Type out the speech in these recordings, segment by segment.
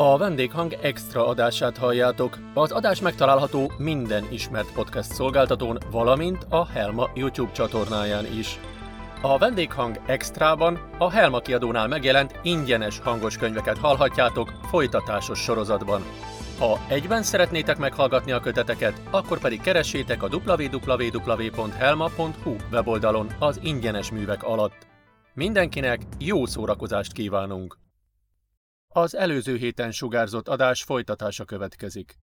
A vendéghang extra adását halljátok. Az adás megtalálható minden ismert podcast szolgáltatón, valamint a Helma YouTube csatornáján is. A vendéghang extrában a Helma kiadónál megjelent ingyenes hangos könyveket hallhatjátok folytatásos sorozatban. Ha egyben szeretnétek meghallgatni a köteteket, akkor pedig keressétek a www.helma.hu weboldalon az ingyenes művek alatt. Mindenkinek jó szórakozást kívánunk! Az előző héten sugárzott adás folytatása következik.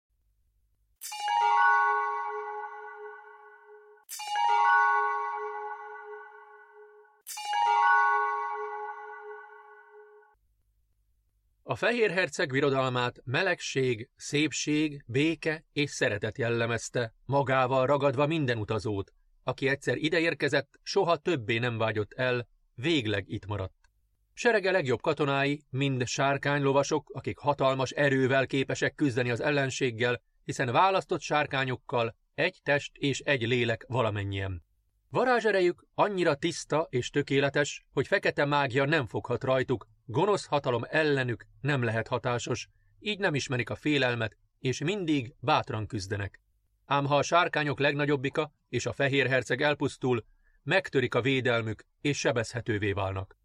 A fehér herceg birodalmát melegség, szépség, béke és szeretet jellemezte, magával ragadva minden utazót, aki egyszer ideérkezett, soha többé nem vágyott el, végleg itt maradt. Serege legjobb katonái, mind sárkánylovasok, akik hatalmas erővel képesek küzdeni az ellenséggel, hiszen választott sárkányokkal egy test és egy lélek valamennyien. Varázserejük annyira tiszta és tökéletes, hogy fekete mágia nem foghat rajtuk, gonosz hatalom ellenük nem lehet hatásos, így nem ismerik a félelmet, és mindig bátran küzdenek. Ám ha a sárkányok legnagyobbika és a fehér herceg elpusztul, megtörik a védelmük és sebezhetővé válnak.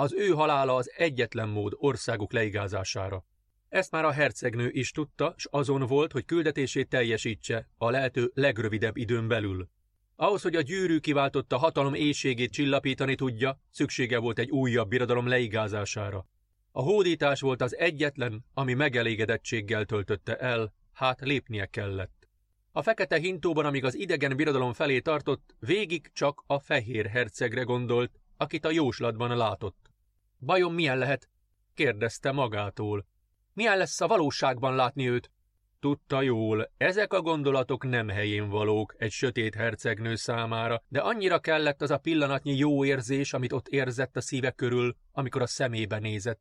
Az ő halála az egyetlen mód országuk leigázására. Ezt már a hercegnő is tudta, s azon volt, hogy küldetését teljesítse a lehető legrövidebb időn belül. Ahhoz, hogy a gyűrű kiváltotta hatalom éjségét csillapítani tudja, szüksége volt egy újabb birodalom leigázására. A hódítás volt az egyetlen, ami megelégedettséggel töltötte el, hát lépnie kellett. A fekete hintóban, amíg az idegen birodalom felé tartott, végig csak a fehér hercegre gondolt, akit a jóslatban látott. Bajom milyen lehet? kérdezte magától. Milyen lesz a valóságban látni őt? Tudta jól, ezek a gondolatok nem helyén valók egy sötét hercegnő számára, de annyira kellett az a pillanatnyi jó érzés, amit ott érzett a szíve körül, amikor a szemébe nézett.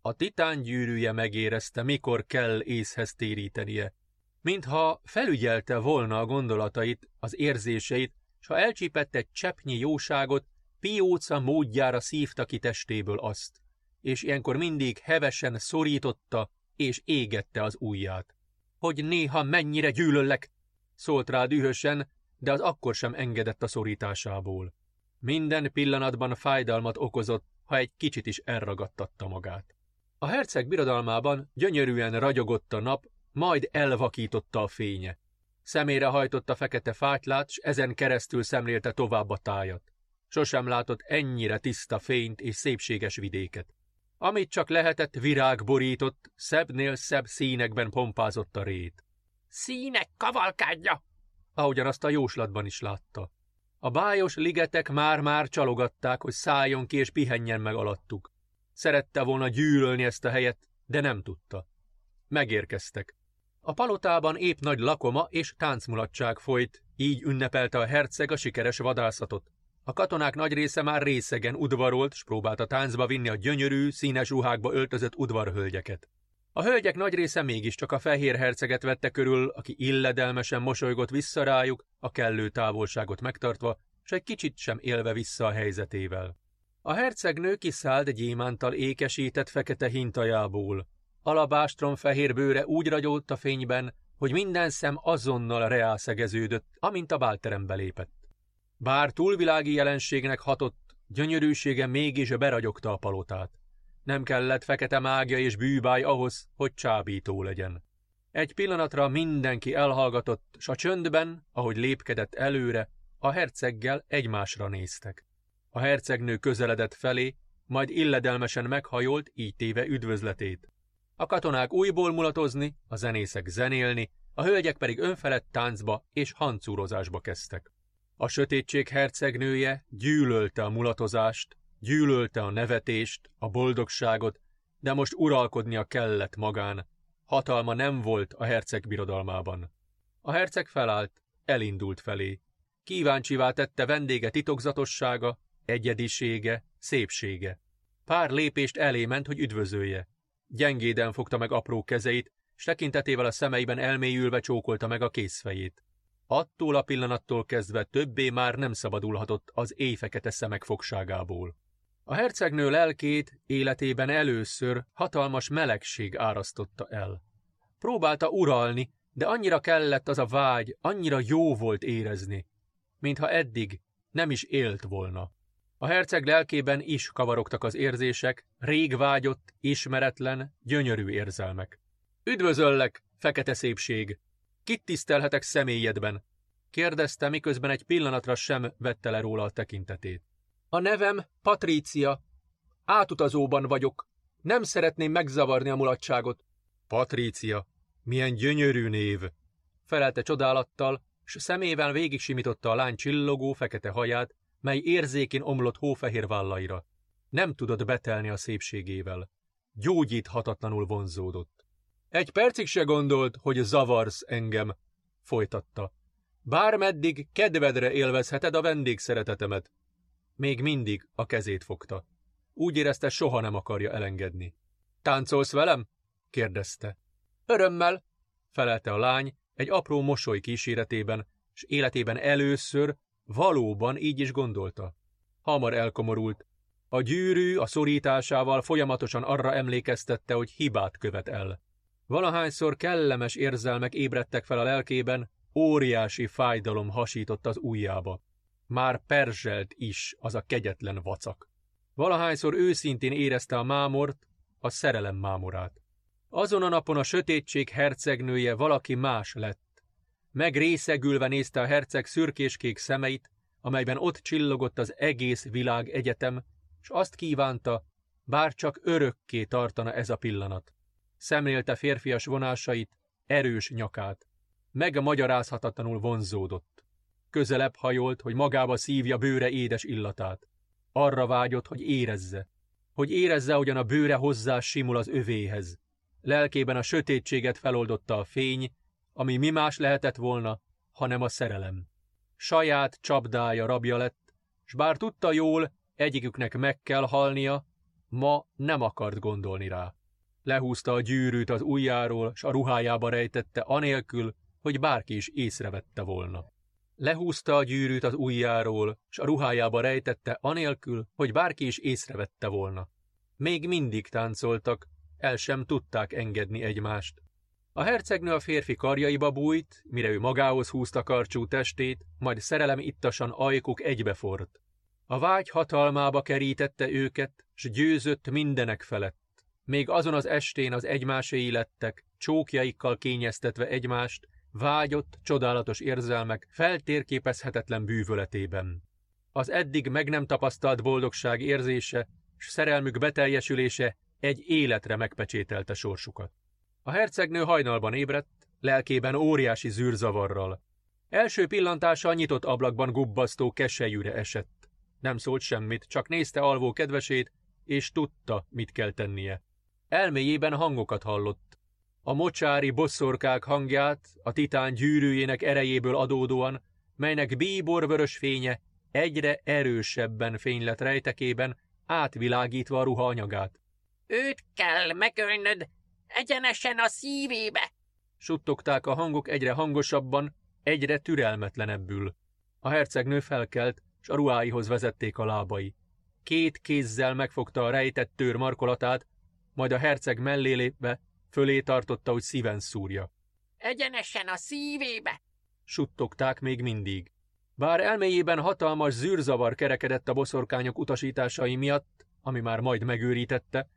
A titán gyűrűje megérezte, mikor kell észhez térítenie. Mintha felügyelte volna a gondolatait, az érzéseit, s ha elcsípett egy cseppnyi jóságot, Pióca módjára szívta ki testéből azt, és ilyenkor mindig hevesen szorította és égette az ujját. Hogy néha mennyire gyűlöllek, szólt rá dühösen, de az akkor sem engedett a szorításából. Minden pillanatban fájdalmat okozott, ha egy kicsit is elragadtatta magát. A herceg birodalmában gyönyörűen ragyogott a nap, majd elvakította a fénye. Szemére hajtotta fekete fátylát, s ezen keresztül szemlélte tovább a tájat. Sosem látott ennyire tiszta fényt és szépséges vidéket. Amit csak lehetett, virág borított, szebbnél szebb színekben pompázott a rét. Színek kavalkádja! Ahogyan azt a jóslatban is látta. A bájos ligetek már-már csalogatták, hogy szálljon ki és pihenjen meg alattuk. Szerette volna gyűlölni ezt a helyet, de nem tudta. Megérkeztek. A palotában épp nagy lakoma és táncmulatság folyt, így ünnepelte a herceg a sikeres vadászatot. A katonák nagy része már részegen udvarolt, s próbálta táncba vinni a gyönyörű, színes ruhákba öltözött udvarhölgyeket. A hölgyek nagy része mégiscsak a fehér herceget vette körül, aki illedelmesen mosolygott vissza rájuk, a kellő távolságot megtartva, s egy kicsit sem élve vissza a helyzetével. A hercegnő kiszállt gyémántal ékesített fekete hintajából. Alabástrom fehér bőre úgy ragyolt a fényben, hogy minden szem azonnal reálszegeződött, amint a bálterembe lépett. Bár túlvilági jelenségnek hatott, gyönyörűsége mégis beragyogta a palotát. Nem kellett fekete mágia és bűbáj ahhoz, hogy csábító legyen. Egy pillanatra mindenki elhallgatott, s a csöndben, ahogy lépkedett előre, a herceggel egymásra néztek. A hercegnő közeledett felé, majd illedelmesen meghajolt, így téve üdvözletét. A katonák újból mulatozni, a zenészek zenélni, a hölgyek pedig önfelett táncba és hancúrozásba kezdtek. A sötétség hercegnője gyűlölte a mulatozást, gyűlölte a nevetést, a boldogságot, de most uralkodnia kellett magán. Hatalma nem volt a herceg birodalmában. A herceg felállt, elindult felé. Kíváncsivá tette vendége titokzatossága, egyedisége, szépsége. Pár lépést elé ment, hogy üdvözölje. Gyengéden fogta meg apró kezeit, s tekintetével a szemeiben elmélyülve csókolta meg a készfejét. Attól a pillanattól kezdve többé már nem szabadulhatott az éjfekete szemek fogságából. A hercegnő lelkét életében először hatalmas melegség árasztotta el. Próbálta uralni, de annyira kellett az a vágy, annyira jó volt érezni, mintha eddig nem is élt volna. A herceg lelkében is kavarogtak az érzések, rég vágyott, ismeretlen, gyönyörű érzelmek. Üdvözöllek, fekete szépség! Kit tisztelhetek személyedben? kérdezte, miközben egy pillanatra sem vette le róla a tekintetét. A nevem Patrícia. Átutazóban vagyok. Nem szeretném megzavarni a mulatságot. Patrícia, milyen gyönyörű név! felelte csodálattal, s szemével végig simította a lány csillogó fekete haját, mely érzékén omlott hófehér vállaira. Nem tudott betelni a szépségével. Gyógyíthatatlanul vonzódott. Egy percig se gondolt, hogy zavarsz engem, folytatta. Bármeddig kedvedre élvezheted a vendégszeretetemet. Még mindig a kezét fogta. Úgy érezte, soha nem akarja elengedni. Táncolsz velem? kérdezte. Örömmel, felelte a lány egy apró mosoly kíséretében, és életében először valóban így is gondolta. Hamar elkomorult. A gyűrű a szorításával folyamatosan arra emlékeztette, hogy hibát követ el. Valahányszor kellemes érzelmek ébredtek fel a lelkében, óriási fájdalom hasított az ujjába. Már perzselt is az a kegyetlen vacak. Valahányszor őszintén érezte a mámort, a szerelem mámorát. Azon a napon a sötétség hercegnője valaki más lett. Megrészegülve nézte a herceg szürkéskék szemeit, amelyben ott csillogott az egész világ egyetem, és azt kívánta, bár csak örökké tartana ez a pillanat. Szemlélte férfias vonásait, erős nyakát. Megmagyarázhatatlanul vonzódott. Közelebb hajolt, hogy magába szívja bőre édes illatát. Arra vágyott, hogy érezze. Hogy érezze, hogyan a bőre hozzá simul az övéhez. Lelkében a sötétséget feloldotta a fény, ami mi más lehetett volna, hanem a szerelem. Saját csapdája rabja lett, s bár tudta jól, egyiküknek meg kell halnia, ma nem akart gondolni rá. Lehúzta a gyűrűt az ujjáról, s a ruhájába rejtette anélkül, hogy bárki is észrevette volna. Lehúzta a gyűrűt az ujjáról, s a ruhájába rejtette anélkül, hogy bárki is észrevette volna. Még mindig táncoltak, el sem tudták engedni egymást. A hercegnő a férfi karjaiba bújt, mire ő magához húzta karcsú testét, majd szerelem ittasan ajkuk egybefort. A vágy hatalmába kerítette őket, s győzött mindenek felett. Még azon az estén az egymáséi lettek, csókjaikkal kényeztetve egymást, vágyott, csodálatos érzelmek feltérképezhetetlen bűvöletében. Az eddig meg nem tapasztalt boldogság érzése, s szerelmük beteljesülése egy életre megpecsételte sorsukat. A hercegnő hajnalban ébredt, lelkében óriási zűrzavarral. Első pillantása a nyitott ablakban gubbasztó keselyűre esett. Nem szólt semmit, csak nézte alvó kedvesét, és tudta, mit kell tennie. Elméjében hangokat hallott. A mocsári bosszorkák hangját, a titán gyűrűjének erejéből adódóan, melynek bíborvörös fénye egyre erősebben fénylet rejtekében, átvilágítva a ruha anyagát. Őt kell megölnöd, egyenesen a szívébe! Suttogták a hangok egyre hangosabban, egyre türelmetlenebbül. A hercegnő felkelt, s a ruháihoz vezették a lábai. Két kézzel megfogta a rejtett tőr markolatát, majd a herceg mellé lépve fölé tartotta, hogy szíven szúrja. Egyenesen a szívébe! Suttogták még mindig. Bár elméjében hatalmas zűrzavar kerekedett a boszorkányok utasításai miatt, ami már majd megőrítette,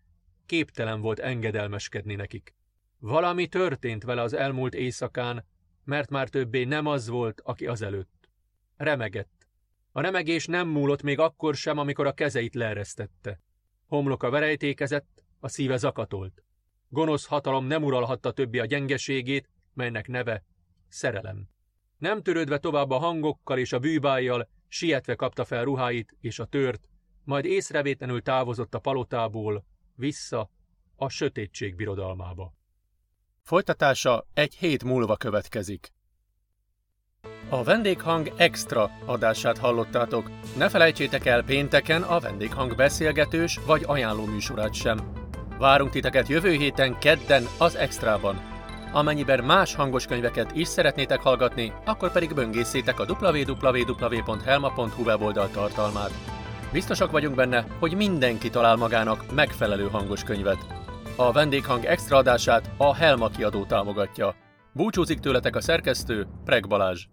képtelen volt engedelmeskedni nekik. Valami történt vele az elmúlt éjszakán, mert már többé nem az volt, aki azelőtt. Remegett. A remegés nem múlott még akkor sem, amikor a kezeit leeresztette. Homloka verejtékezett, a szíve zakatolt. Gonosz hatalom nem uralhatta többi a gyengeségét, melynek neve szerelem. Nem törődve tovább a hangokkal és a bűbájjal, sietve kapta fel ruháit és a tört, majd észrevétlenül távozott a palotából, vissza a sötétség birodalmába. Folytatása egy hét múlva következik. A vendéghang extra adását hallottátok. Ne felejtsétek el pénteken a vendéghang beszélgetős vagy ajánló műsorát sem. Várunk titeket jövő héten kedden az extrában. Amennyiben más hangos könyveket is szeretnétek hallgatni, akkor pedig böngészétek a www.helma.hu weboldal tartalmát. Biztosak vagyunk benne, hogy mindenki talál magának megfelelő hangos könyvet. A vendéghang extra adását a Helma kiadó támogatja. Búcsúzik tőletek a szerkesztő, Preg Balázs.